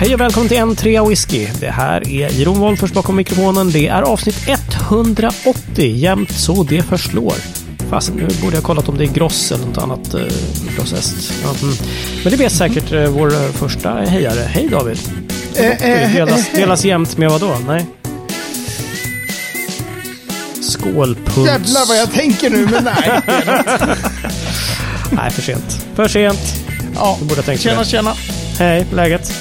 Hej och välkommen till en trea whisky. Det här är Jeroen Wolffers bakom mikrofonen. Det är avsnitt 180. Jämnt så det förslår. Fast nu borde jag kollat om det är gross eller något annat eh, grossest. Ja, mm. Men det vet säkert eh, vår eh, första hejare. Hej David! eh, delas, delas jämnt med vad då? Nej? Skålpuls. Jävlar vad jag tänker nu, men nej. Nej, för sent. För sent. Ja. Du borde Tjena, tjena. Hej, läget?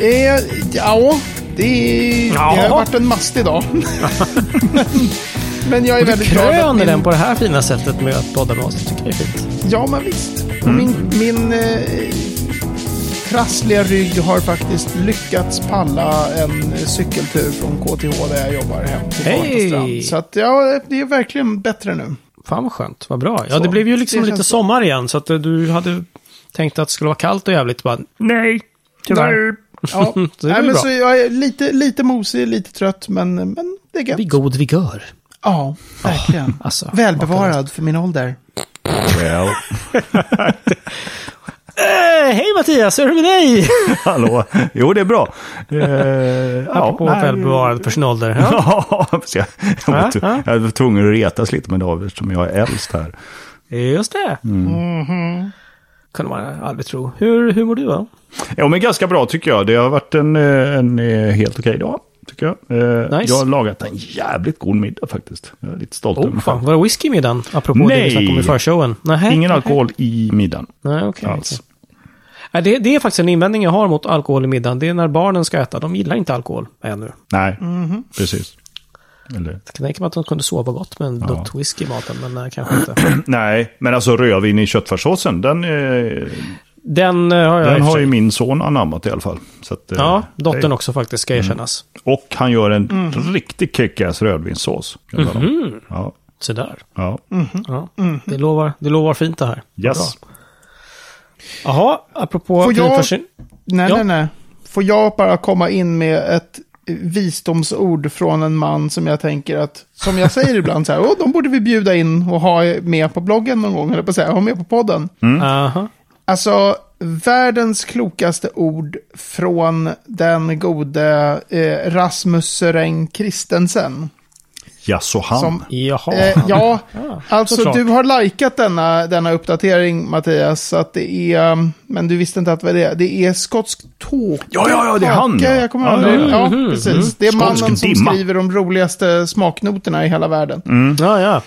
Eh, ja, det, det har varit en mastig dag. men, men jag är Du väldigt glad att kröner min, den på det här fina sättet med att podda med oss. Det tycker jag är fint. Ja, men visst. Och min min eh, trassliga rygg har faktiskt lyckats palla en cykeltur från KTH där jag jobbar hem till! Bartenstrand. Så att, ja, det är verkligen bättre nu. Fan vad skönt, vad bra. Ja, Så, det blev ju liksom lite sommar igen, så att eh, du hade tänkt att det skulle vara kallt och jävligt. Bara, nej, tyvärr. Ja, Så det är Nej, men bra. så jag är lite, lite mosig, lite trött, men, men det är gött. Vid god vigör. Ja, verkligen. Alltså, Välbevarad för min ålder. Well, Eh, hej Mattias, hur är det med dig? hallå. Jo, det är bra. Eh, ja, På nej. välbevarad för sin ålder. Ja. Ja, precis. jag, jag, var Ja, tv- ja. jag var tvungen att retas lite med David eftersom jag är äldst här. Just det. Mhm. Kunde man aldrig tro. Hur, hur mår du då? Ja, men ganska bra tycker jag. Det har varit en, eh, en eh, helt okej dag, tycker jag. Eh, Nice. Jag har lagat en jävligt god middag faktiskt. Jag är lite stolt över Oh, mig fan. själv. Var det whisky i middagen? Apropå det vi Nej. snackade om i förshowen. Nej. Ingen alkohol i middagen Nej, okej. alls. Nej, det, det är faktiskt en invändning jag har mot alkohol i middagen. Det är när barnen ska äta. De gillar inte alkohol ännu. Nej, precis. Eller, Jag kan tänka mig att de kunde sova gott med en dutt whisky i maten, men nej, kanske inte. nej, men alltså rödvin i köttfärssåsen, den, eh, Den eh, har jag den har ju min son anammat i alla fall. Så att, eh, Ja, dottern det- också faktiskt, ska erkännas. Och han gör en riktig kick-ass rödvinssås. om. Ja, Så där. ja. Ja. Det, lovar, det lovar fint det här. Yes. bra. Jaha, apropå Får jag-. Nej, Ja. nej, nej. Får jag bara komma in med ett visdomsord från en man som jag tänker att, som jag säger ibland så här, Åh, de borde vi bjuda in och ha med på bloggen någon gång, eller på att säga, ha med på podden. Aha. Alltså, världens klokaste ord från den gode eh, Rasmus Sören Christensen. Jaså han? Som, Jaha. eh, ja, Ja, alltså såklart. du har likat denna, denna uppdatering Mattias, att det är, um, men du visste inte att vad det är. Det är skotsk tåk. Ja, ja, ja, det är han, ja. Jag kommer Ja, aldrig, ja, ja, ja. precis. Det är Skånsk mannen som dimma. skriver de roligaste smaknoterna i hela världen. Ja, ja.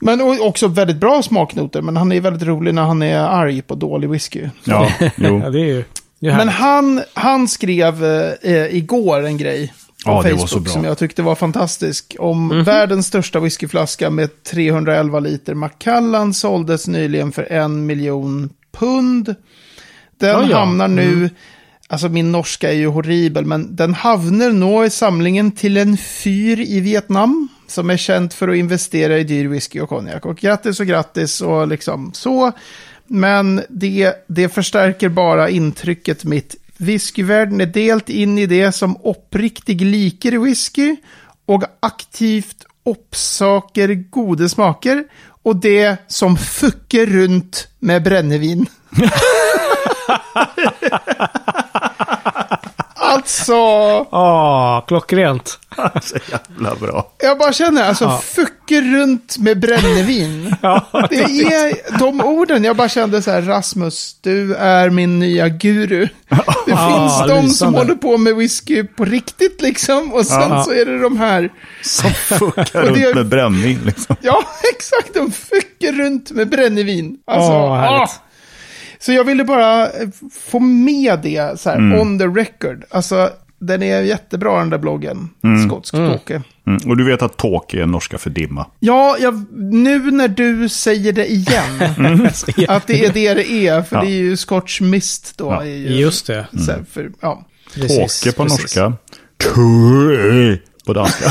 Men och- också väldigt bra smaknoter, men han är väldigt rolig när han är arg på dålig whisky. Ja, jo. ja, det är ju... Det är Men han, han skrev eh, igår en grej Ja, det var Facebook så bra. som jag tyckte var fantastisk. Om Mhm. världens största whiskyflaska med 311 liter Macallan såldes nyligen för en miljon pund. Den Ja, ja. hamnar nu, alltså min norska är ju horribel, men den havner nå i samlingen till en fyr i Vietnam. Som är känt för att investera i dyr whisky och konjak. Och grattis och grattis och liksom så. Men det, det förstärker bara intrycket mitt. Whiskyvärlden är delt in i det som uppriktig liker whisky och aktivt uppsaker goda smaker och det som fucker runt med brännevin. alltså, Ah, klockrent. Så jävla bra. jag bara känner alltså fucker runt med brännevin. Det är de orden, jag bara kände så här, Rasmus, du är min nya guru. Det Ah, finns de som lysande. håller på med whisky på riktigt liksom, och sen Ja. så är det de här. Som fuckar runt med brännvin liksom. Ja, exakt, de fucker runt med brännevin. Alltså, ah. Så jag ville bara eh, få med det så här, Mm. on the record. Alltså, den är jättebra den där bloggen, Skotsk Tåke. Mm. Och du vet att tåk är norska för dimma. Ja, jag, nu när du säger det igen, att det är det det är, för Ja. det är ju Scotch Mist då. Ja. Är ju, Just det. Så här, för, ja. Precis, Tåke på precis. norska. Tue på danska.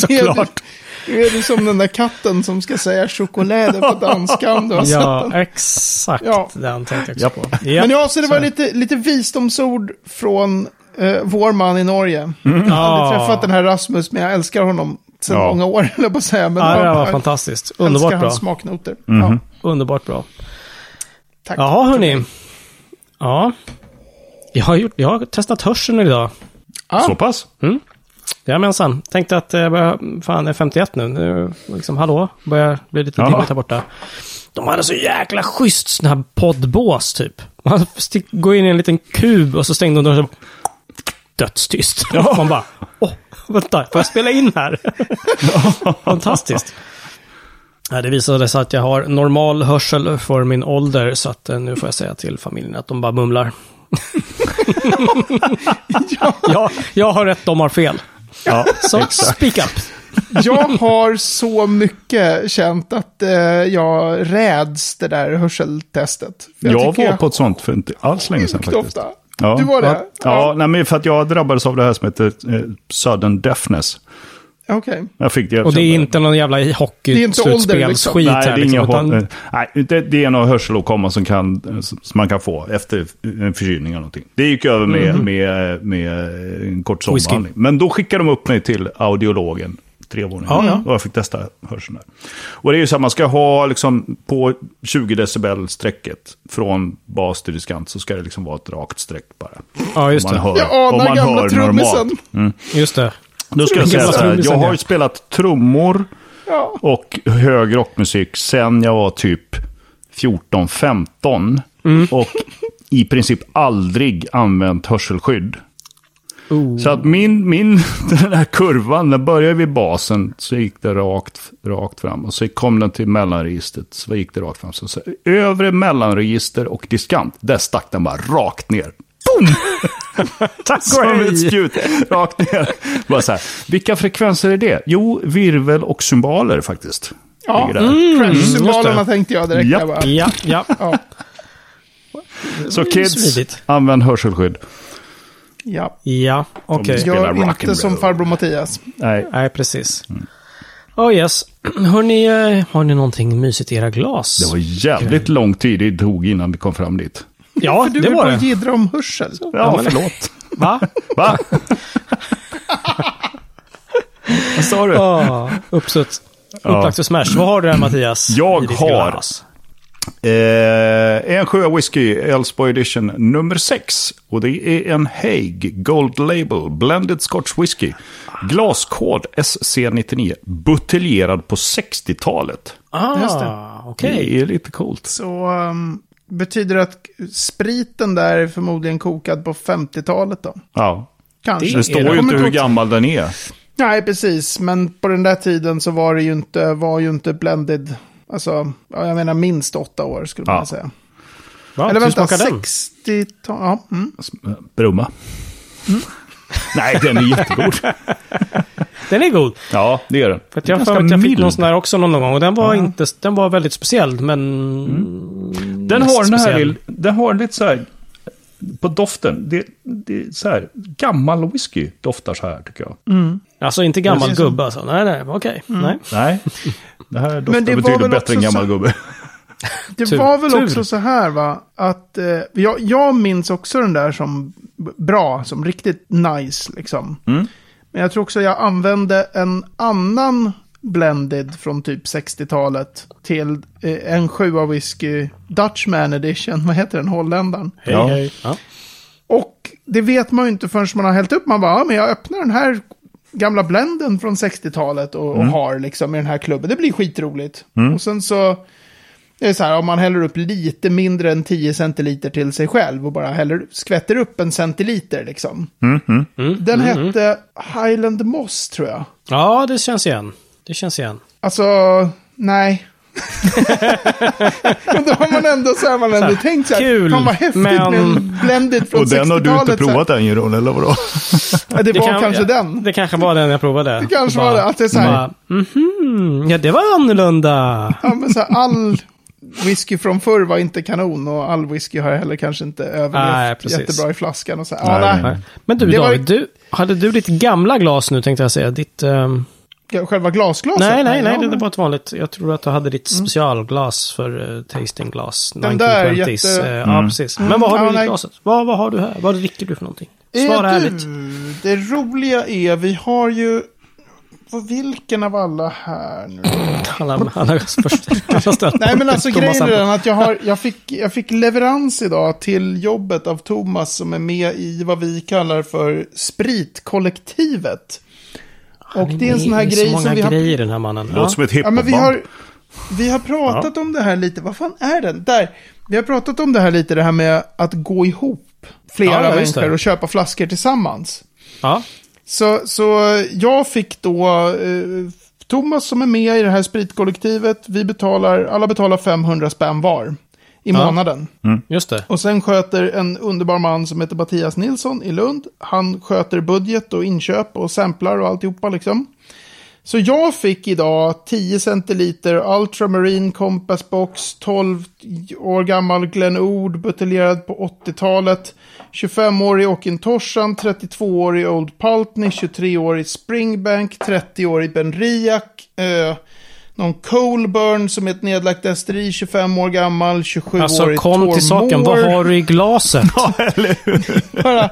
Såklart. Nu är du som den där katten som ska säga choklad på danska om du har sett Ja, den. exakt Ja. den tänkte jag också på. Ja. Men ja, så det var Så. lite, lite visdomsord från eh, vår man i Norge. Jag har aldrig träffat den här Rasmus, men jag älskar honom sedan Ja. många år, jag på att säga. Men Ja, det var jag fantastiskt. älskar Underbart bra. hans smaknoter. Ja, Underbart bra. tack. Jaha, hörni. Ja. Jag har, gjort, jag har testat hörseln idag. Ah, Så pass? Jajamensan. Tänkte att jag börjar, fan jag är 51 nu. nu liksom, hallå, börjar bli lite Ja. dimmigt här borta. De hade så jäkla schysst sån här poddbås typ. Man stick, går in i en liten kub och så stängde de dörren. så- Dödstyst. Man bara, åh, vänta, får jag spela in här? Fantastiskt. Ja, det visade sig att jag har normal hörsel för min ålder, så att eh, nu får jag säga till familjen att de bara mumlar. ja, jag har rätt, de har fel. Ja, Så speak up. jag har så mycket känt att eh, jag räds det där hörseltestet. Jag tycker var på ett sånt för inte alls länge sedan faktiskt. ofta. Ja. Du var det? Ja, ja nej, men för att jag drabbades av det här som heter eh, sudden deafness. Okej. Jag fick det. Och det är inte någon jävla Det är inte ålder, hockeyslutspelsskit Nej, här. det är, inga, liksom, utan, nej det, det är någon hörselåkomma som, kan, som man kan få efter en förkylning eller någonting. Det gick över med, med, med en kort sommarbehandling. Men då skickade de upp mig till audiologen. Tre våningar. Ja, ja. Och jag fick testa hörseln där. Och det är ju så att man ska ha liksom på 20 decibel strecket från bas till diskant så ska det liksom vara ett rakt streck bara. ja, just Om man det. hör, Jag anar man gamla hör trummisen. normalt. Just det. Då ska jag säga så här, jag har ju spelat trummor Ja. och hög rockmusik sen jag var typ 14-15. Mm. Och i princip aldrig använt hörselskydd. Oh. Så att min, min, den här kurvan, den började vid basen, så gick det rakt, rakt fram. Och så kom den till mellanregistret, så gick det rakt fram. Så, så övre mellanregister och diskant, där stack den bara rakt ner. Tack Som ett spjut, rakt ner. Bara så här, vilka frekvenser är det? Jo, virvel och symboler faktiskt. Ja. Där. Crash-symbolerna just tänkte jag direkt. Ja. Jag bara, Ja, ja. ja. Så kids, Smidigt. använd hörselskydd. ja. Ja, okej. Spelar Gör inte som farbror Mattias. Nej, Nej, precis. Oh yes. Hörrni, eh, har ni någonting mysigt i era glas? det var jävligt lång tid det tog innan vi kom fram dit. Ja, För du det var det. jiddra om hörsel. Ja, men- förlåt. Va? Va? Vad sa du? Oh, uppsutt. Ja. Upplagt för smash. Vad har du där Mattias? Jag har-? Eh, en sjö whisky, Älvsborg edition nummer 6. Och det är en Haig Gold Label Blended Scotch Whisky. Glaskod SC99. Buteljerad på 60-talet. Just det. Ah, okej. Det är lite coolt. Så um, betyder det att spriten där är förmodligen kokad på 50-talet då? Ja. Kanske. Det är står det. ju inte hur gammal den är. Nej, precis. Men på den där tiden så var det ju inte, var ju inte blended. Alltså, ja, jag menar minst åtta år skulle man Ja. säga. Va? Eller vänta, smakar den? 60-tal? Ja. Mm. Brumma. Nej, den är jättegod. Den är god. Ja, det är den. För att jag för mig att jag fick mild. någon sån här också någon gång. Och den var, Ja. inte, den var väldigt speciell, men... Den har, den, här, speciell. den har lite så här, på doften, det, det är så här, gammal whisky doftar så här tycker jag. Alltså inte gammal gubbe alltså. Nej, nej, okej. Nej. Nej, det här doftar Men det var betydligt väl bättre än gammal så- gubbe. Det Tur. var väl Tur. också så här va, att eh, jag, jag minns också den där som bra, som riktigt nice liksom. Mm. Men jag tror också jag använde en annan blended från typ 60-talet till eh, en sjua whisky Dutchman edition, vad heter den, holländaren. Hej, Ja. hej. Ja. Och det vet man ju inte förrän man har hällt upp. Man bara, ja, men jag öppnar den här gamla blenden från 60-talet och, och har liksom i den här klubben. Det blir skitroligt. Och sen så, det är så här, om man häller upp lite mindre än 10 centiliter till sig själv och bara häller, skvätter upp en centiliter liksom. Mm, Den hette Highland Moss tror jag. ja, det känns igen. Det känns igen. Alltså, nej. men då har man ändå så här, man ändå tänkt så här, kul, fan vad häftigt men- med en blended från Och den har du 60-talet. inte så här. provat än Jeroen, eller vadå? Ja, det, var kan- kanske ja, den. Det kanske var den jag provade. Det kanske Och var det, att det är så här- bara, mhm, ja det var annorlunda. Ja, men så här, all whisky från förr var inte kanon och all whisky har heller kanske inte Nej, överlevt precis. jättebra i flaskan. Och så här. Nej, Ja, nej. nej. Nej. Men du Det var David, du, hade du ditt gamla glas nu tänkte jag säga? Ditt... ehm, Själva glasglaset? nej, nej, nej, det var ett vanligt. Jag tror att du hade ditt specialglas för uh, tastingglas. Den där 1920s. jätte- eh, Ja, precis. Men vad har ja, du i glaset? Vad, vad har du här? Vad dricker du för någonting? Svara du, ärligt. Det roliga är, vi har ju vilken av alla här nu? Alla, alla först. Alla ställt Nej, men alltså Thomas grejen är den att jag, har, jag, fick, jag fick leverans idag till jobbet av Thomas som är med i vad vi kallar för spritkollektivet. Och det är en sån här grej så som vi har... grejer den här mannen. Låter Ja. som ett Ja, men vi hiphopband. har, vi har pratat om det här lite. Vad fan är den? Där. Vi har pratat om det här lite, det här med att gå ihop. Flera Ja, ja, människor och köpa flaskor tillsammans. Ja. Så, så jag fick då eh, Thomas som är med i det här spritkollektivet. Vi betalar, alla betalar 500 spänn var i månaden. just det. Och sen sköter en underbar man som heter Mattias Nilsson i Lund. Han sköter budget och inköp och samplar och alltihopa liksom. Så jag fick idag 10 centiliter Ultramarine Compass Box, 12 år gammal Glenord, buteljerad på 80-talet. 25-årig Åkintoshan, 32-årig Old Pultney, 23-årig Springbank, 30-årig Benriac. Eh, någon Coleburn som är ett nedlagt esteri, 25 år gammal, 27-årig Alltså kom till saken. Vad har du i glaset? Bara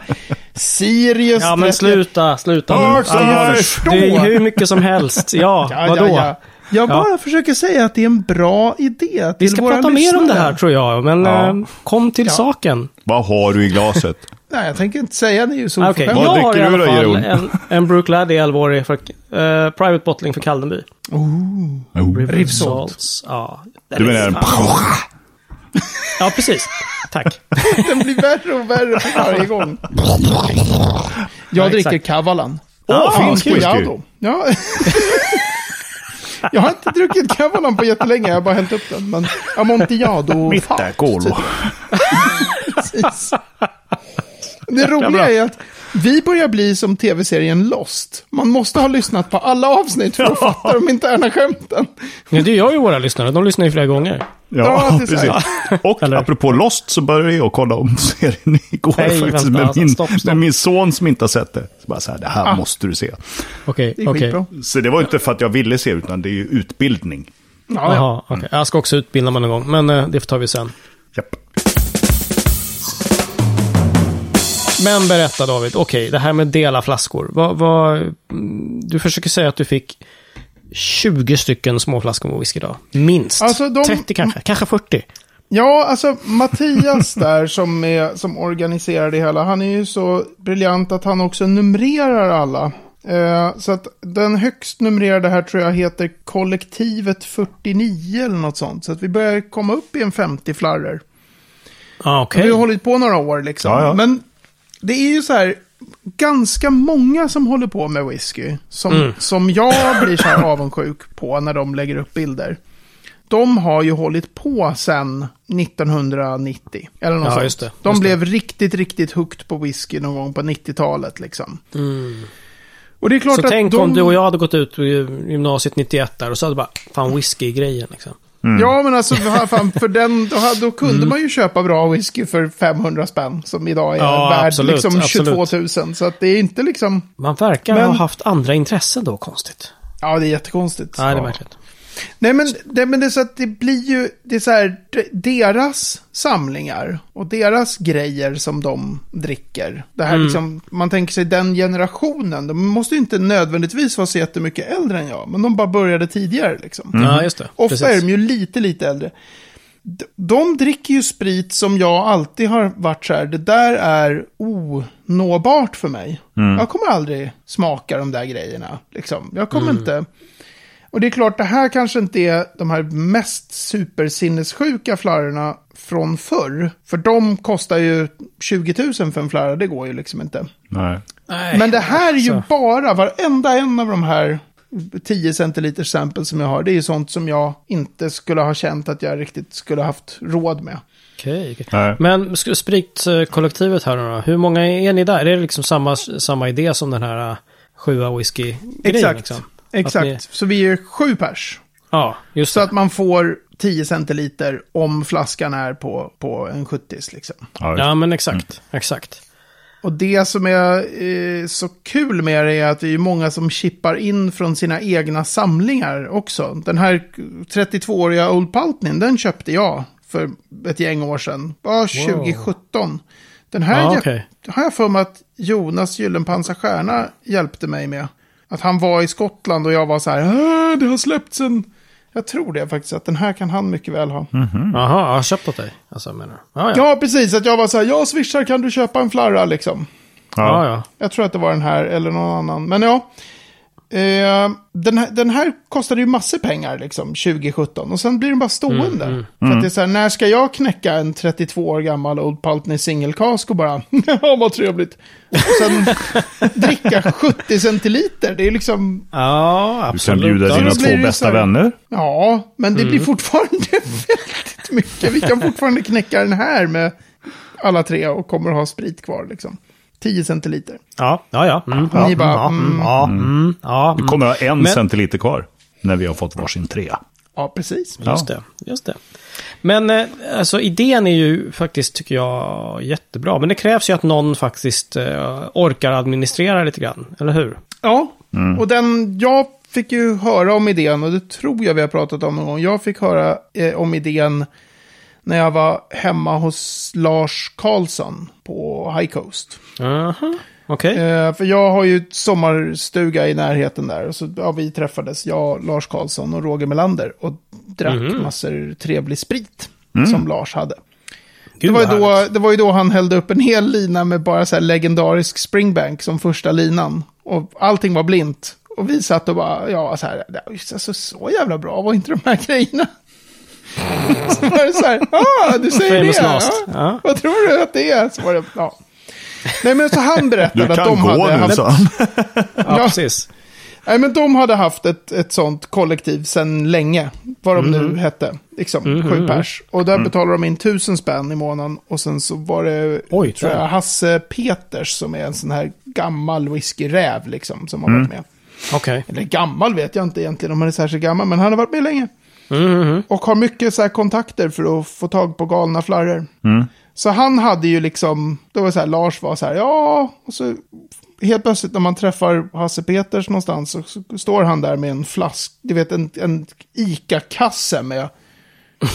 Sirius. Ja men 30 sluta, sluta nu. Ja, så jag Allvarligt. förstår. Det är hur mycket som helst. Ja, Ja, vadå? ja, ja. Jag bara försöker säga att det är en bra idé Vi till ska våra prata mer om det lyssnare. här tror jag, men Ja. eh, kom till Ja. saken. Vad har du i glaset? Nej, jag tänker inte säga det. ju så oförskämt. Vad jag har i dricker du alla då, fall Jeroen? en, en Brook Laddie 11-årig för, eh, private bottling för Kaldenby. Rivsalt. Salts, Ja. Du menar en... Ja, precis. Tack. Den blir värre och värre för varje gång. Jag Ja, dricker. Kavalan. Åh, finsk whisky! Ja. Jag har inte druckit Kavalan på jättelänge. Jag har bara hällt upp den. Men Amontillado. Mitt där, Kolo. Precis. Det roliga är att vi börjar bli som tv-serien Lost. Man måste ha lyssnat på alla avsnitt för att fatta de interna skämten. Ja, det gör ju våra lyssnare. De lyssnar ju flera gånger. Ja, Ja, precis. Och Eller- apropå Lost så började jag kolla om serien igår Nej, faktiskt vänta, med, min, stopp, stopp. med min son som inte har sett det. Så bara så här, det här Ah. måste du se. Okej, Det är okej. skitbra. Så det var inte för att jag ville se utan det är ju utbildning. Ja, ja. Jaha, okej. Jag ska också utbilda mig någon gång, men eh, det tar vi sen. Japp. Men berätta David, okej, det här med dela flaskor. Vad, vad, mm, du försöker säga att du fick 20 stycken småflaskor med whisky idag. Minst. Alltså, de- 30 kanske, kanske 40. Ja, alltså Mattias där som, är, som organiserar det hela, han är ju så briljant att han också numrerar alla. Eh, så att den högst numrerade här tror jag heter kollektivet 49 eller något sånt. Så att vi börjar komma upp i en 50 flarror. Ah, okej. Vi har hållit på några år liksom. Ja, ja. Men det är ju så här, ganska många som håller på med whisky. Som, Mm. som jag blir så här avundsjuk på när de lägger upp bilder. De har ju hållit på sedan 1990. Eller något Ja, sånt. just det, De just det. blev riktigt, riktigt hooked på whisky någon gång på 90-talet liksom. Mm. Och det är klart Så att tänk de... om du och jag hade gått ut gymnasiet 91 där och så hade bara, fan whisky-grejen liksom. Ja, men alltså fan, för den, då, då kunde Mm. man ju köpa bra whisky för 500 spänn. Som idag är Ja, värd absolut, liksom 22 absolut. 000. Så att det är inte liksom... Man verkar Men- ha haft andra intressen då, konstigt. Ja, det är jättekonstigt. Nej, det är ja. Nej, men, det, men det är så att det blir ju, det är så här, de- deras samlingar och deras grejer som de dricker. Det här Mm. liksom, man tänker sig den generationen, de måste ju inte nödvändigtvis vara så jättemycket äldre än jag, men de bara började tidigare liksom. Ja, just det. Ofta är Precis. de ju lite, lite äldre. De dricker ju sprit som jag alltid har varit så här, det där är onåbart för mig. Jag kommer aldrig smaka de där grejerna. Liksom. Jag kommer inte... Och det är klart, det här kanske inte är de här mest supersinnessjuka flarrorna från förr. För de kostar ju 20 000 för en flarra, det går ju liksom inte. Nej. Nej, Men det här är ju alltså. bara, varenda en av de här 10 centiliters sample som jag har, det är ju sånt som jag inte skulle ha känt att jag riktigt skulle haft råd med. Okej. Men spritkollektivet här nu då, hur många är ni där? Är det liksom samma, samma idé som den här uh, sjua whisky-grejen? Exakt. Liksom? Exakt. ni- Så vi är sju pers. Ja, just Så det. att man får 10 centiliter om flaskan är på, på en 70 liksom. Ja. Ja, men exakt. Exakt. Och det som är eh, så kul med det är att det är många som chippar in från sina egna samlingar också. Den här 32-åriga Old Paltnin, den köpte jag för ett gäng år sedan. Ja, 2017. Den här Ja, okej. har jag för mig att Jonas Gyllenpansar Stjärna hjälpte mig med. Att han var i Skottland och jag var så här, "Ah, det har släppts en... Jag tror det faktiskt, att den här kan han mycket väl ha. Jaha, jag har köpt åt dig. Alltså, menar du? Ja, ja. Precis. Att jag var så här, jag swishar, kan du köpa en flarra liksom? ja, ja. Jag tror att det var den här eller någon annan. Men ja. Eh, den, här, den här kostade ju massor pengar liksom 2017. Och sen blir den bara stående. För att det är så här, när ska jag knäcka en 32 år gammal Old Paltney singelkask och bara, ja vad trevligt. Och sen dricka 70 centiliter. Det är liksom, Ja, Du kan absolut. bjuda dina då blir två bästa här- vänner. ja, men det blir fortfarande väldigt mycket. Vi kan fortfarande knäcka den här med alla tre och kommer att ha sprit kvar liksom. 10 centiliter. Ja, ja, ja. Mm, Ni ja, bara, ja, mm. mm, ja, mm, ja, Vi mm. kommer ha en Men- centiliter kvar. När vi har fått varsin trea. Ja, precis. Ja. Just det, just det. Men eh, alltså idén är ju faktiskt, tycker jag, jättebra. Men det krävs ju att någon faktiskt eh, orkar administrera lite grann, eller hur? Ja, och den, jag fick ju höra om idén och det tror jag vi har pratat om någon gång. Jag fick höra eh, om idén när jag var hemma hos Lars Karlsson på High Coast. Aha, okej. Eh, för jag har ju ett sommarstuga i närheten där. Och så, ja, vi träffades, jag, Lars Karlsson och Roger Melander. Och drack massor trevlig sprit som Lars hade. Gud, Det var, ju då, det var ju då han hällde upp en hel lina med bara så här legendarisk springbank som första linan. Och allting var blint. Och vi satt och bara, ja, så här, "Det är just alltså, så jävla bra var inte de här grejerna. så var det så här, ah, du säger det. Ja. Ja. Vad tror du att det är? Så var det, ja. Nej, men så han berättade Du att kan de gå hade nu, haft... sa han. Ja, Ja. precis. Nej, men de hade haft ett, ett sånt kollektiv sedan länge. Vad de Mm. nu hette. Liksom, sju pers. Och där betalade de in tusen spänn i månaden. Och sen så var det Oj, tror jag, Hasse Peters som är en sån här gammal whiskyräv liksom. Som har varit med. Okej. Eller gammal vet jag inte egentligen om han är särskilt gammal. Men han har varit med länge. Mhm. Och har mycket så här kontakter för att få tag på galna flarror. Så han hade ju liksom, då var det så här, Lars var så här, ja, och så helt plötsligt när man träffar Hasse Peters någonstans så, så står han där med en flask, du vet en, en ICA-kasse med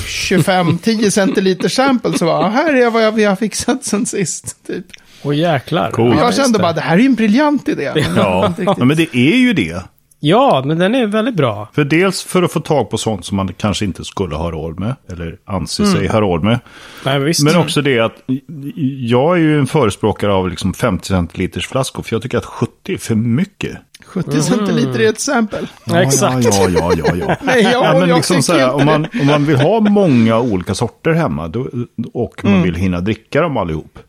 25, 10 centiliter sample. Så bara, här är vad jag, vi har fixat sen sist. Typ. Och jäklar. Cool. Jag kände det. bara, det här är ju en briljant idé. Ja. ja, men det är ju det. Ja, men den är väldigt bra. För dels för att få tag på sånt som man kanske inte skulle ha råd med. Eller anser sig ha råd med. Nej, men visst. Men också det att jag är ju en förespråkare av liksom 50 centiliters flaskor. För jag tycker att 70 är för mycket. 70 centiliter är ett sample. Ja, exakt. Ja, ja, ja, ja. ja. Nej, jag, Ja, men jag liksom så här, om, man, om man vill ha många olika sorter hemma då, och man vill hinna dricka dem allihop.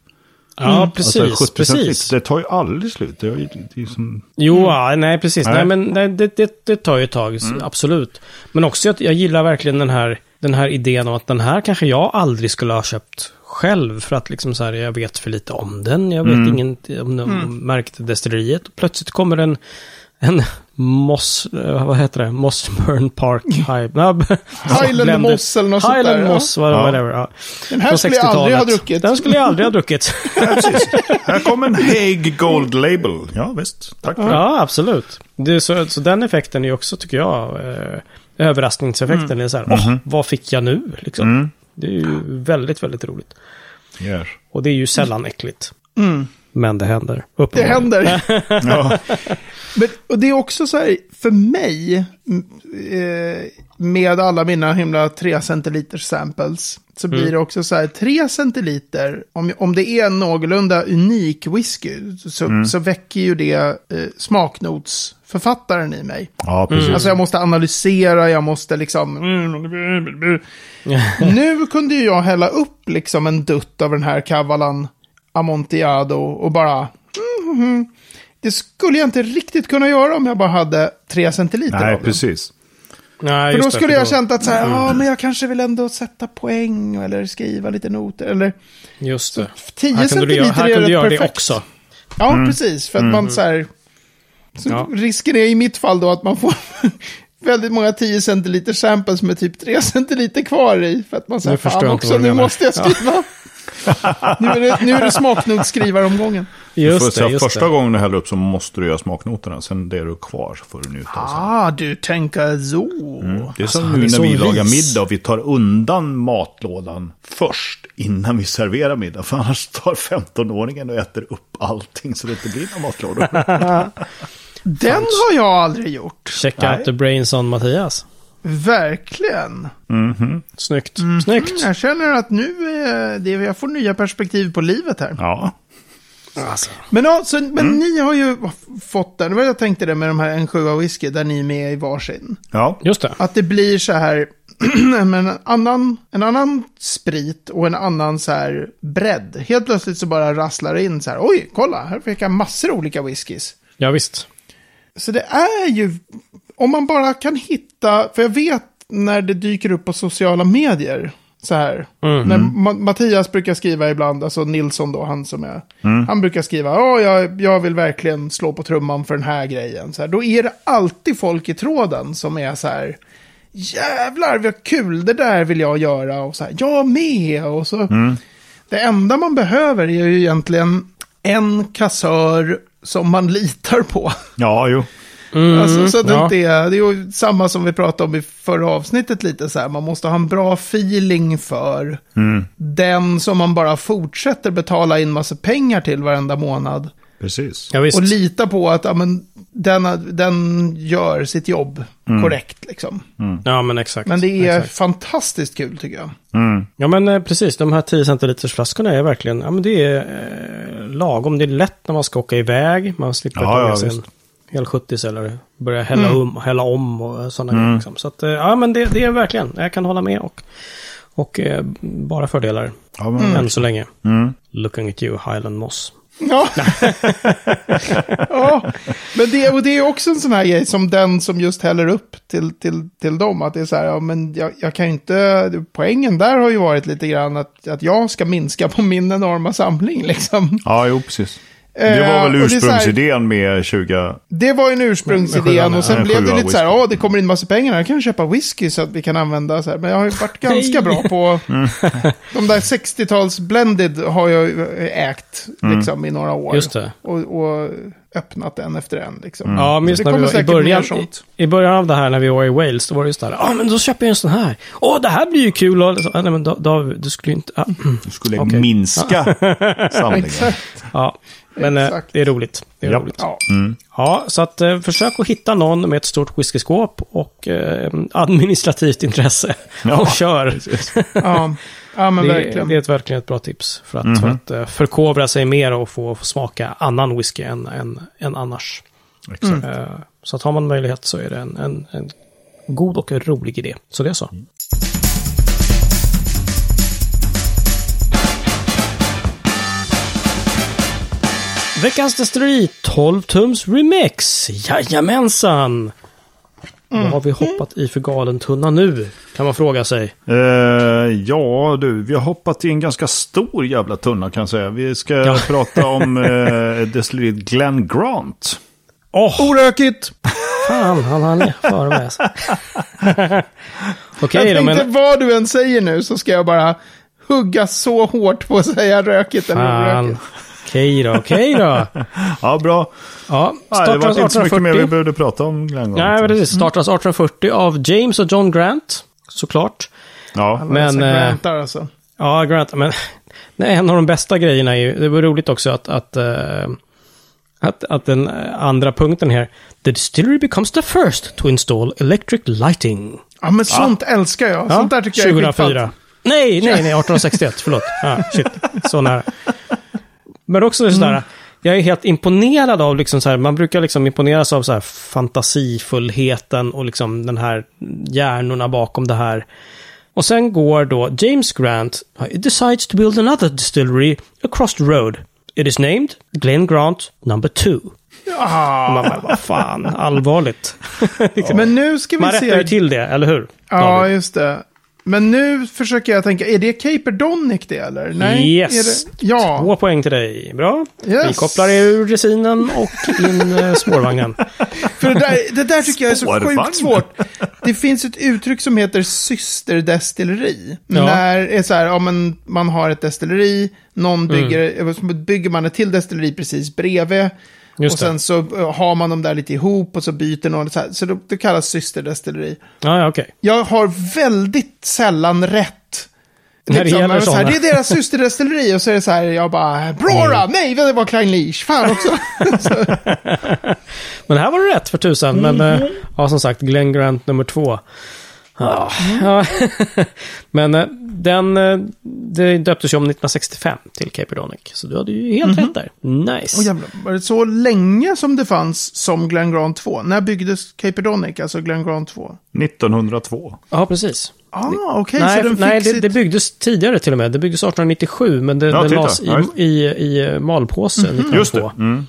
Ja, precis. alltså 70 precis. det tar ju aldrig slut. Det är, ju- det är som, Jo, ja, nej precis. Nej, Nej. men nej, det, det, det tar ju ett tag, absolut. Men också att jag gillar verkligen den här, den här idén om att den här kanske jag aldrig skulle ha köpt själv. För att liksom så här, jag vet för lite om den. Jag vet ingen om, om märkt destilleriet. Och plötsligt kommer en, en Moss, eh, vad heter det? Mossburn Park High. Nej, Highland Moss eller något sånt Highland där, ja. Moss, vad Ja. whatever. Ja. Den här skulle jag aldrig ha 60-talet. druckit. Den skulle jag aldrig ha druckit. Här kommer en Hague Gold Label. Ja, visst. Tack för det. Ja, absolut. Det så, så den effekten är också, tycker jag, eh, överraskningseffekten. är så här, åh, vad fick jag nu? Liksom. Mm. Det är ju väldigt, väldigt roligt. Yes. Och det är ju sällan äckligt. Mm. Men det händer. Det händer. Ja. Men, och det är också så här, för mig, eh, med alla mina himla 3 centiliters samples, så blir det också så här, 3 centiliter, om, om det är en någorlunda unik whisky, så, så väcker ju det eh, smaknotsförfattaren i mig. ja, precis. Alltså jag måste analysera, jag måste liksom... nu kunde ju jag hälla upp liksom en dutt av den här Cavalan Amontillado och bara... mhm. Det skulle jag inte riktigt kunna göra om jag bara hade tre centiliter Nej, av den. precis. Nej, För då just det, skulle för jag då- känt att så här, ja men jag kanske vill ändå sätta poäng eller skriva lite noter. Eller Just det. 10 Här kan du, göra- centiliter här är rätt göra det perfekt. också. Ja, precis. För att man så här... Så Ja. Risken är i mitt fall då att man får väldigt många 10 centiliter samples med typ 3 centiliter kvar i. För att man säger, fan också, nu menar." måste jag skriva. nu är det, nu är det smaknotskrivaromgången. Du får Just det, just första det. gången du häller upp så måste du göra smaknoterna. Sen det är du kvar får du njuta. och sen- Ah, du tänker så. Det är som Alltså, han nu är när vi lagar vis. middag och vi tar undan matlådan först innan vi serverar middag. För annars tar 15-åringen och äter upp allting så det inte blir några matlådor. Den har jag aldrig gjort. Check Nej. out the brains on Mattias. Verkligen. Mhm. Snyggt. Mm. Snyggt. Jag känner att nu är det, jag får nya perspektiv på livet här. Ja. Alltså. Men, alltså, men ni har ju fått den, det var jag tänkte det med de här en sjua whisky där ni är med i varsin. Ja. Just det. Att det blir så här, en annan, en annan sprit och en annan så här bredd. Helt plötsligt så bara rasslar det in så här, oj, kolla, här fick jag massor av olika whiskys. Ja, visst. Så det är ju, om man bara kan hitta, för jag vet när det dyker upp på sociala medier, så här. Mm. När Ma- Mattias brukar skriva ibland, alltså Nilsson då, han som är, han brukar skriva, ja, jag, jag vill verkligen slå på trumman för den här grejen. Så här, då är det alltid folk i tråden som är så här, jävlar vad kul, det där vill jag göra, och så här, jag med, och så. Det enda man behöver är ju egentligen en kassör som man litar på. Ja, jo. Mm, Alltså, så att det, ja. inte är, det är ju samma som vi pratade om i förra avsnittet lite så här. Man måste ha en bra feeling för den som man bara fortsätter betala in massa pengar till varenda månad. Precis. Ja, visst. Och lita på att ja, men, den, den gör sitt jobb korrekt. Liksom. Ja, men exakt. Men det är Exakt. fantastiskt kul tycker jag. Mm. Ja, men eh, precis. De här 10 centiliters flaskorna är verkligen, ja men det är eh, lagom. Det är lätt när man ska åka iväg. Man slipper Ja, ta med ja, sig en visst. Hel 70 eller börja hälla, um, hälla om och sådana grejer. Liksom. Så att, eh, ja men det, det är verkligen, jag kan hålla med och, och eh, bara fördelar Ja, men, än så länge. mm. Looking at you, Highland Moss. Ja. ja, men det, och det är också en sån här grej som den som just häller upp till, till, till dem. Att det är så här, ja men jag, jag kan ju inte, poängen där har ju varit lite grann att, att jag ska minska på min enorma samling liksom. ja, jo, precis. Det var Eh, väl här- ursprungsidén med 20... Det var en ursprungsidén och sen ja. blev det lite så här, ja det kommer in massa pengar, jag kan köpa whisky så att vi kan använda så här. Men jag har ju varit ganska bra på, de där 60-tals blended har jag ju ägt liksom i några år. Just det. Och, och öppnat en efter en liksom. Ja, men just det när vi var i början, i, i början av det här när vi var i Wales, då var det just det här, ja men då köper jag en sån här. Åh, det här blir ju kul. Och, så, ah, nej men då, då, du skulle ju inte... Ah, Du skulle Okej. minska samlingen. Ja, men eh, Exakt. det är roligt. Det är Ja. roligt. Ja. Ja, så att eh, försök att hitta någon med ett stort whiskyskåp och eh, administrativt intresse. Ja, och kör. Ja. ja, men Det, verkligen. det är ett, verkligen ett bra tips för att, för att eh, förkovra sig mer och få, få smaka annan whisky än, än, än annars. Exakt. Eh, så att har man möjlighet så är det en, en, en god och rolig idé. Så det är så. Veckans Destilleri 12 tums remix. Jajamensan! Vad har vi hoppat i för galen tunna nu? Kan man fråga sig. Eh, ja, du, vi har hoppat i en ganska stor jävla tunna kan jag säga. Vi ska Ja. prata om eh, destilleriet Glen Grant. Åh, Orökigt! fan, han hann före mig. alltså. Okej jag tänkte men... vad du än säger nu så ska jag bara hugga så hårt på att säga rökigt eller orökigt. Okej då, okej då. Ja, bra. Ja, Nej, det var inte så mycket mer vi 1840. behövde prata om Glen Grant. Nej, precis. Startades 1840 av James och John Grant, såklart. Ja, Men, Alltså, eh, Grantar alltså. Ja, Grant, men nej, en av de bästa grejerna är ju, det var roligt också att, att, eh, att, att den andra punkten här, The distillery becomes the first to install electric lighting. Ja, men sånt älskar jag. Ja, sånt där tycker jag är 2004. skitballt. Nej, nej, nej, 1861, förlåt. Ja, shit, så nära. Men också sådär, Mm. jag är helt imponerad av, liksom så här, man brukar liksom imponeras av så här fantasifullheten och liksom den här hjärnorna bakom det här. Och sen går då James Grant, he decides to build another distillery across the road. It is named Glen Grant number two. Ja, Man bara, vad fan, allvarligt. men nu ska vi Man rättar ju se. till det, eller hur? Ja, David? just det. Men nu försöker jag tänka, är det Caperdonic det eller? Nej? Yes. Är det? Ja. Två poäng till dig. Bra. Yes. Vi kopplar er ur resinen och in eh, spårvagnen. För det där, det där tycker jag är så Spårvagn. sjukt svårt. Det finns ett uttryck som heter systerdestilleri. Ja. När det är så här, ja, men man har ett destilleri, någon bygger, Mm. bygger man ett till destilleri precis bredvid. Just och sen det. så eh, har man dem där lite ihop och så byter någon. Så, här, så det, det kallas systerdestilleri. Ja, ja okej. Jag har väldigt sällan rätt När det Liksom, gäller så här, det är deras systerdestilleri och så är det så här, jag bara, Brora, nej, det var Klein Leash, fan också. så, Men här var det rätt för tusan. Men Mhm. eh, ja, som sagt, Glenn Grant nummer två. Ja, ja. Men eh, den eh, det döptes ju om 1965 till Caperdonic. Så du hade ju helt rätt där. Nice. oh, jävlar, var det så länge som det fanns som Glen Grant 2? När byggdes Caperdonic, alltså Glen Grant 2? 1902. Ja, precis. Ah, okej, nej, så den nej det, sitt... det byggdes tidigare till och med. Det byggdes 1897, men det, Ja, det titta. lades i, i, i eh, malpåse Mhm. 1902. Just det. Mm.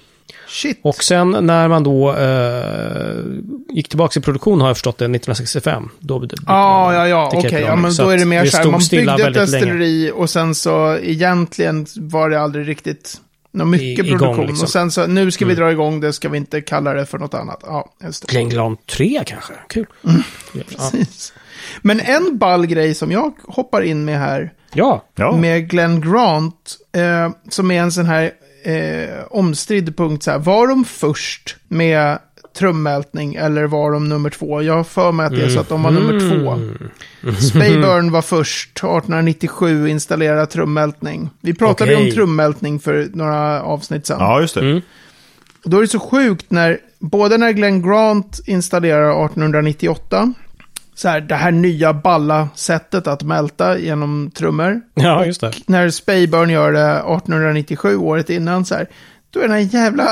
Shit. Och sen när man då eh, gick tillbaka i produktion har jag förstått det 1965. Då bytte Ah, man ja, ja, okej. Cape Ja, men Så då är det mer så här, man byggde ett länge. destilleri och sen så egentligen var det aldrig riktigt något mycket I- igång, produktion. liksom. Och sen så, nu ska vi dra igång det, ska vi inte kalla det för något annat. Ja, just det. Glenn 3 kanske? Kul. Mm. Ja. Precis. Men en ball grej som jag hoppar in med här, ja. Ja. med Glenn Grant, eh, som är en sån här eh, omstridd punkt. Så här, var de först med trummältning eller var de nummer två? Jag har för mig att det är så att de var nummer två. Mm. Spayburn var först, 1897, installerade trummältning. Vi pratade Okej. om trummältning för några avsnitt sedan. Ja, just det. Mm. Och då är det så sjukt när, både när Glenn Grant installerar 1898, så här, det här nya balla sättet att mälta genom trummor. ja, just det. När Spayburn gör det 1897, året innan, så här, då är den här jävla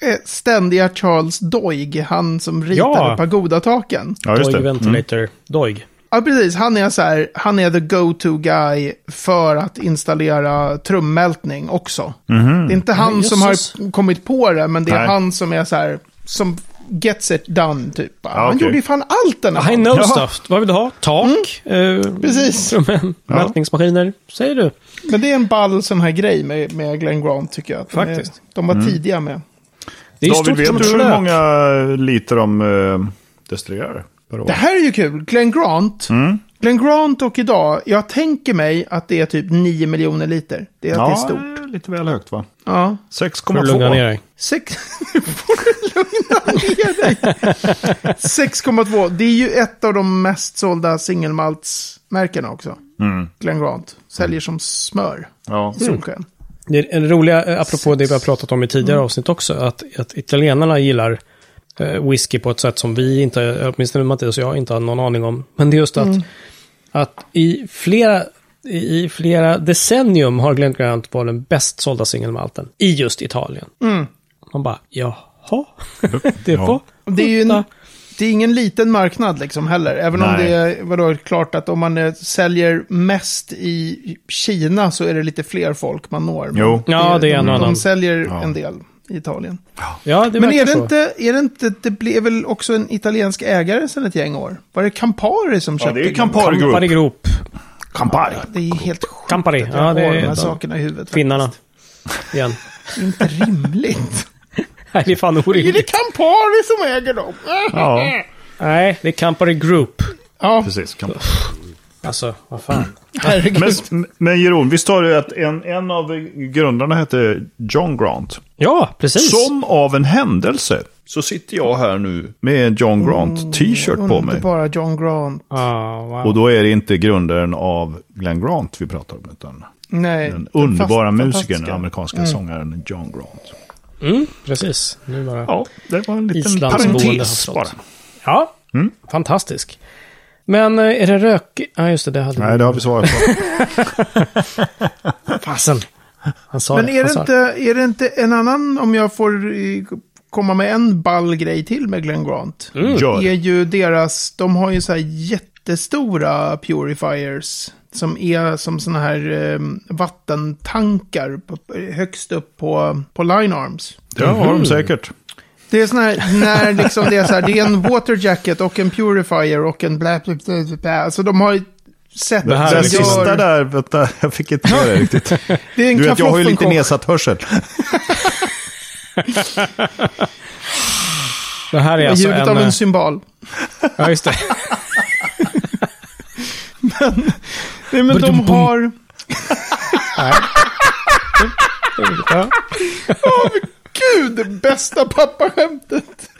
eh, ständiga Charles Doig, han som ritade Ja. pagodataken. Ja, just Doig det. Mm. Ventilator. Doig. Ja, precis. Han är så här, han är the go-to guy för att installera trummältning också. Mhm. Det är inte han som har kommit på det, men det är Nej. han som är så här, som gets it done, typ. han okej. gjorde ju fan allt den här I know Ja. stuff. Vad vill du ha? Tak? Mm. Eh, Precis. trummen, Mätningsmaskiner? Säger du? Men det är en ball sån här grej med, med Glenn Grant, tycker jag. Är- Faktiskt. De var tidiga med. Det är David, vet du hur många liter de uh, destillerar per år? Det här är ju kul. Glenn Grant. Mm. Glenn Grant och idag, jag tänker mig att det är typ 9 miljoner liter. Det är, att det är Ja, stort. lite väl högt va? Ja. Får du lugna ner 6,2. dig. Sex... Får du lugna ner dig. 6,2. Det är ju ett av de mest sålda singelmaltsmärkena också. Mm. Glenn Grant. Säljer som smör. Ja. i Solsken. Det är en roliga, eh, apropå det vi har pratat om i tidigare avsnitt också, att, att italienarna gillar eh, whisky på ett sätt som vi inte, åtminstone Mattias och jag, inte har någon aning om. Men det är just att, att i flera i flera decennium har Glen Grant varit den bäst sålda singelmalten i just Italien. Mm. Man bara, jaha, det Ja. var... Det är ju en, det är ingen liten marknad liksom heller. Även om Nej. det är vadå, klart att om man eh, säljer mest i Kina så är det lite fler folk man når. Men Jo. Ja, det är en de, och de annan. säljer Ja. en del i Italien. Ja, det Men är det, så. inte, är det inte, det blev väl också en italiensk ägare sedan ett gäng år? Var det Campari som Ja, köpte det är? Campari Campari Group. Group. Campari. Det är helt sjukt Campari, att jag ja, det har är de här sakerna i huvudet. Finnarna. Igen. Inte rimligt. Nej, det är fan är det orimligt. Campari som äger dem? Ja, Nej, det är Campari Group. Ja, precis. Campari. Alltså, vad fan. herregud. Men, men Jeroen, visst har du att en, en av grundarna hette John Grant? Ja, precis. Som av en händelse så sitter jag här nu med en John Grant t-shirt på mig. Underbara John Grant. Ah, wow. Och då är det inte grundaren av Glenn Grant vi pratar om, utan Nej. den underbara fast- musikern, fantastiska. amerikanska sångaren John Grant. Mm, precis. Nu bara... Ja, det var en liten parentes bara. ja Mm. fantastisk. Men eh, är det rök... Ja, just det. Det hade Nej, det har vi svarat på. Fasen. Han sa Men det. är det, sa inte, är det inte en annan, om jag får eh, komma med en ball grej till med Glenn Grant? Mm. Är ju deras, de har ju så här jättestora purifiers. Som är som såna här eh, vattentankar på, högst upp på, på line arms. Det har de säkert. Det är såna här, när liksom det är så här, det är en water jacket och en purifier och en bla bla bla bla. Alltså de har ju sett Det här Det är liksom- sista där, vänta, jag fick inte med det riktigt. Det är en Du vet, jag har ju lite nedsatt hörsel. Det här är alltså Ljudet en... av eh, en symbol. Ja, just det. Nej, men de har... Ja. Gud, det bästa pappaskämtet.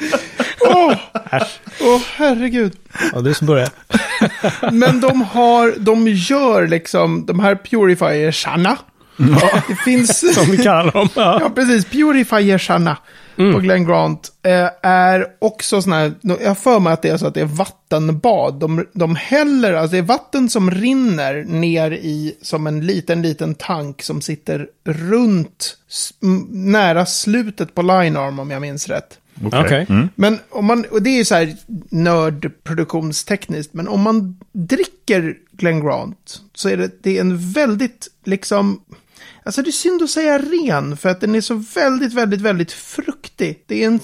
Åh, Åh, herregud. Ja, du som börjar. Men de har, de gör liksom de här purifiersarna. Det finns... Som vi kallar dem. Ja. Ja, precis. Purifiersarna på Glen Grant eh, är också sådana här, jag har för mig att det är så att det är vattenbad. De, de häller, alltså det är vatten som rinner ner i som en liten, liten tank som sitter runt, nära slutet på line arm om jag minns rätt. Okej. Mm. Men om man, och det är ju så här nördproduktionstekniskt, men om man dricker Glen Grant så är det, det är en väldigt, liksom, alltså det är synd att säga ren, för att den är så väldigt, väldigt, väldigt fruktig. Det är en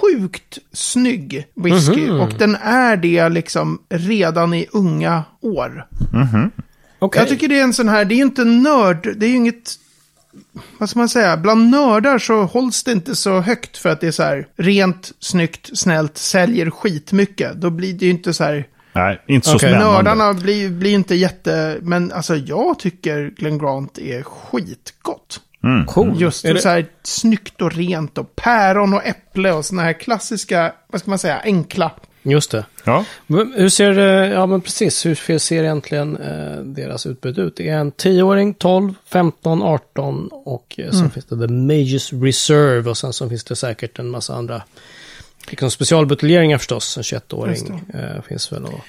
sjukt snygg whisky, och den är det liksom redan i unga år. Okej. Jag tycker det är en sån här, det är ju inte nörd, det är ju inget, vad ska man säga, bland nördar så hålls det inte så högt för att det är så här rent, snyggt, snällt, säljer skitmycket. Då blir det ju inte så här, Nej, inte så Okej. spännande. nördarna blir, blir inte jätte, men alltså jag tycker Glen Grant är skitgott. Cool. Just Är det- så här snyggt och rent och päron och äpple och såna här klassiska, vad ska man säga, enkla. Just det. Ja. Men Hur ser det, ja men precis, hur ser egentligen eh, deras utbud ut? Det är en 10-åring, 12, 15, 18 och eh, sen finns det The Mages Reserve och sen så finns det säkert en massa andra liksom specialbuteljeringar förstås. En 21-åring eh, finns väl och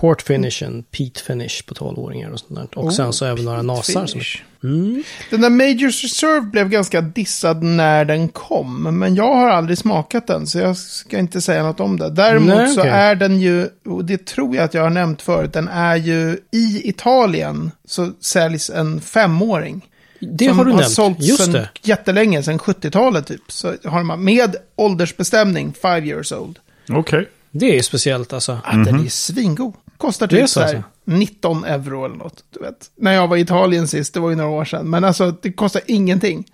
Port Finish, en Peat Finish på 12-åringar och sånt där. Och sen så även några nasar. Som, mm, Den där Majors Reserve blev ganska dissad när den kom, men jag har aldrig smakat den, så jag ska inte säga något om det. Däremot Nej, så okej. är den ju, och det tror jag att jag har nämnt förut, den är ju i Italien så säljs en femåring. Det som har du har nämnt, sålts just sedan det. jättelänge, sedan 70-talet typ. Så har man med åldersbestämning, 5 years old. Okej. Det är ju speciellt alltså. Ah, Den är svingod. Kostar typ så så här alltså? 19 euro eller något. Du vet. När jag var i Italien sist, det var ju några år sedan. Men alltså, det kostar ingenting.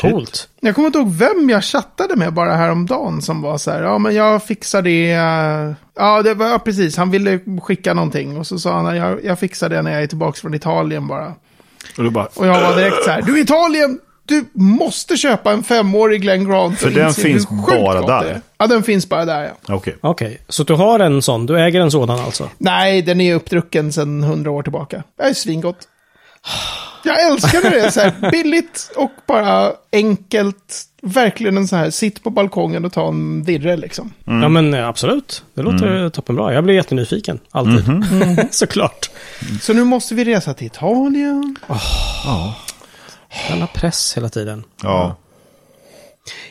Coolt. Jag kommer inte ihåg vem jag chattade med bara häromdagen som var så här, ja men jag fixar det. Ja, det var ja, precis, han ville skicka någonting. Och så sa han, jag, jag fixar det när jag är tillbaka från Italien bara. Och du bara, Och jag var direkt så här, du Italien, du måste köpa en femårig Glen Grant. För den finns bara där. det. Ja, den finns bara där ja. okej. Okej, så du har en sån, du äger en sådan alltså? Nej, den är uppdrucken sedan hundra år tillbaka. Det är svingott. Jag älskar när det är så här billigt och bara enkelt. Verkligen en så här, sitt på balkongen och ta en virre liksom. Ja men eh, absolut, det låter toppenbra. Jag blir jättenyfiken, alltid. Såklart. Så nu måste vi resa till Italien. Denna press hela tiden. Ja.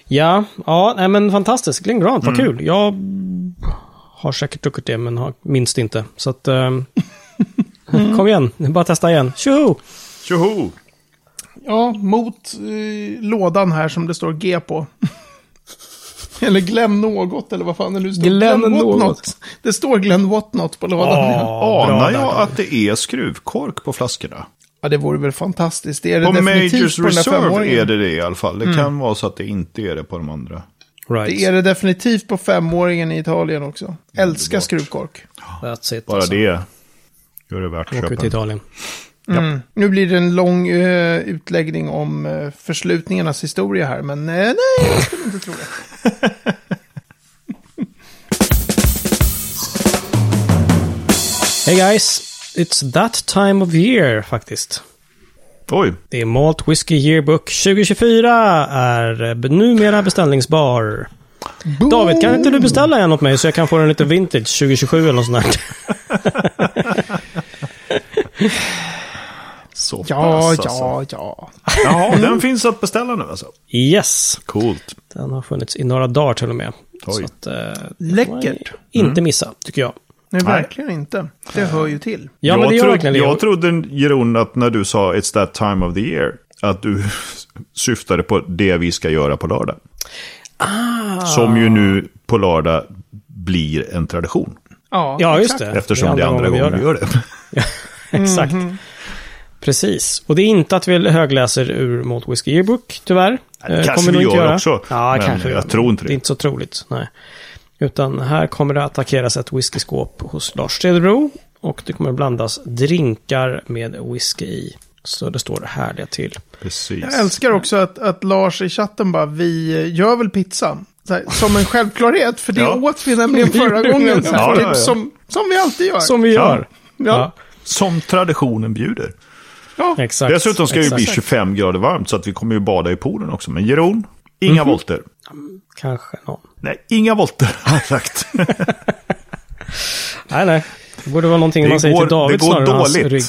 Ja, ja, nej men fantastiskt. Glenn Grant, vad kul. Jag har säkert druckit det, men har, minns det inte. Så att, ehm, kom igen, bara testa igen. Tjoho! Tjoho! Ja, mot eh, lådan här som det står G på. eller Glenn något, eller vad fan det nu står. Glenn What något. Not. Det står Glenn What Not på lådan. Ja, bra Anar där, jag David. att det är skruvkork på flaskorna? Ja, det vore väl fantastiskt. Det är det På definitivt Majors på där Reserve är det det i alla fall. Det kan vara så att det inte är det på de andra. Right. Det är det definitivt på femåringen i Italien också. Älskar skruvkork. That's it. Bara alltså. det gör det värt att Åker köpa. till Italien. Mm. Nu blir det en lång eh, utläggning om uh, förslutningarnas historia här, men eh, nej, jag skulle inte tro det. Hey guys, it's that time of year faktiskt. Oj, Det är Malt Whiskey Yearbook 2024 är numera beställningsbar. David, kan inte du beställa en åt mig så jag kan få den lite vintage 2027 eller något sånt där? så Ja, pass alltså. ja, ja. Jaha, den finns att beställa nu alltså. Yes, Coolt. den har funnits i några dagar till och med. Oj. Så att, eh, Läckert. inte missa, tycker jag. Nej, Nej. verkligen inte. Det hör ju till. Ja, men jag, det gör trodde, det. jag trodde, Jeroen, att när du sa It's that time of the year, att du syftade på det vi ska göra på lördag. Ah. Som ju nu på lördag blir en tradition. Ja, Ja, just det. Eftersom det är andra gången vi gör det. Exakt. Precis. Och det är inte att vi högläser ur Malt Whiskey Yearbook, tyvärr. det Eh, kanske kommer vi gör göra. också, Ja, men kanske jag gör. tror inte det. Det är inte så troligt, nej. Utan här kommer det attackeras ett whiskyskåp hos Lars Cederbro. Och det kommer blandas drinkar med whisky i. Så det står härliga till. Precis. Jag älskar också att, att Lars i chatten bara, vi gör väl pizza? så här, som en självklarhet. För det Ja. åt vi nämligen förra gången. Så här, Ja, typ ja, ja. Som, som vi alltid gör. Som vi gör. Ja. Som traditionen bjuder. Ja. Exakt. Dessutom ska det ju bli Exakt. 25 grader varmt så att vi kommer ju bada i poolen också. Men Jeroen, inga Mhm. volter. Kanske någon. Nej, inga volter har jag sagt. Nej, nej. Det borde vara någonting Det man säger går- till David det går snarare än hans dåligt. rygg.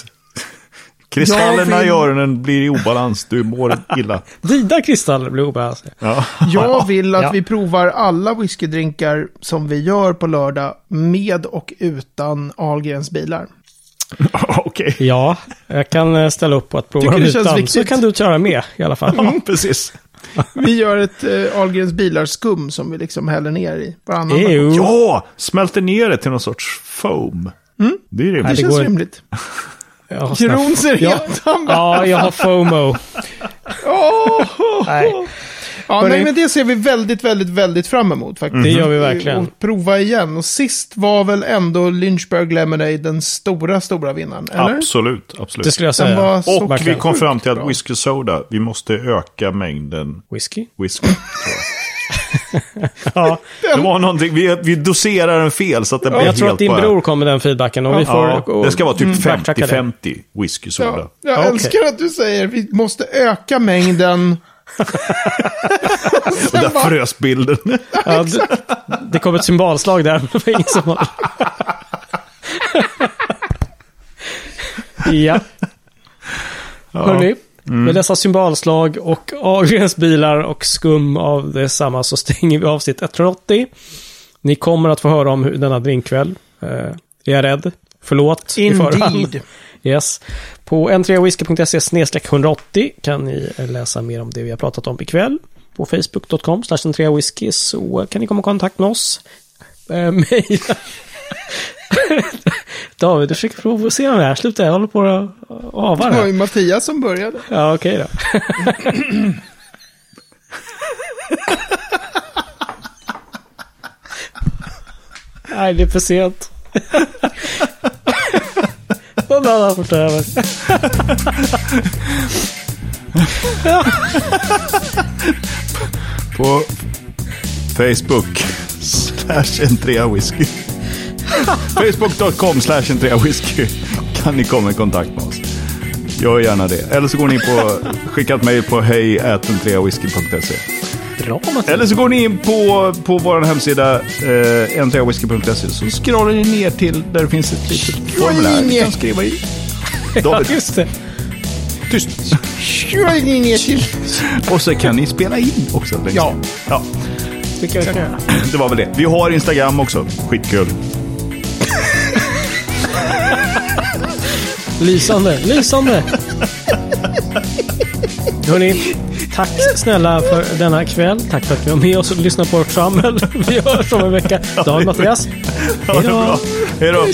Kristallerna vill- i öronen blir i obalans. Du mår illa. Dina kristaller blir obalanserade. Ja. Jag vill att Ja. vi provar alla whiskydrinkar som vi gör på lördag med och utan Ahlgrens bilar. Okej. Ja, jag kan eh, ställa upp på att prova dem utan. Så viktigt. kan du köra med i alla fall. Ja, precis. Vi gör ett eh, Ahlgrens bilar-skum som vi liksom häller ner i varannan dag. Ew. Ja, smälter ner det till någon sorts foam. Det är Det rimligt. det känns går- rimligt. Snabbt- ser Ja. helt... Bara, Ja, jag har FOMO. åh! Nej. Ja, nej, men det ser vi väldigt, väldigt, väldigt fram emot faktiskt. Det gör vi verkligen. Och prova igen. Och sist var väl ändå Lynchburg Lemonade den stora, stora vinnaren, eller? Absolut, absolut. Det skulle jag Den säga. Och vi kom fram till att bra. whisky soda, vi måste öka mängden Whisky? whisky. Ja. Det var någonting, vi, vi doserar den fel så att det blir Jag helt tror att din bara... bror kom med den feedbacken och vi får... Ja, och- det ska vara typ backtracka det. 50-50 whisky soda. Ja, jag Okej. älskar att du säger vi måste öka mängden. Och där frös bilden. Ja, det, det kom ett symbolslag där. men Det var ingen som har... ja. Hörrni, med dessa symbolslag och Ahlgrens bilar och skum av detsamma så stänger vi avsnitt 180. Ni kommer att få höra om hur denna drinkkväll. Eh, är jag rädd? Förlåt i förhand. Yes. På n3whisky.se 180 kan ni läsa mer om det vi har pratat om ikväll. På facebook.com slash whisky så kan ni komma i kontakt med oss. Eh, Mejla. David, du försöker provocera mig här. Sluta, jag håller på att ava Det var ju Mattias som började. Ja, okej då. Nej, det är för sent. Den där har fått över. På Facebook slash entrea whisky. Facebook.com slash entrea whisky kan ni komma i kontakt med oss. Gör gärna det. Eller så går ni på, skicka ett mejl på hej.entreawhisky.se. Bra Mattias. Eller så går ni in på, på vår hemsida eh, entreawhisky.se så scrollar ni ner till där det finns ett litet formulär ni kan skriva i. Ja, David, just det. tyst. Kör ni ner till... Och så kan ni spela in också. Ja. ja. Vi kan göra. Det var väl det. Vi har Instagram också. Skitkul. Lysande, lysande. Hörni, tack snälla för denna kväll. Tack för att ni var med oss och lyssnade på vårt trammel. Vi hörs om en vecka. David Mattias. Ha det bra. Hej då.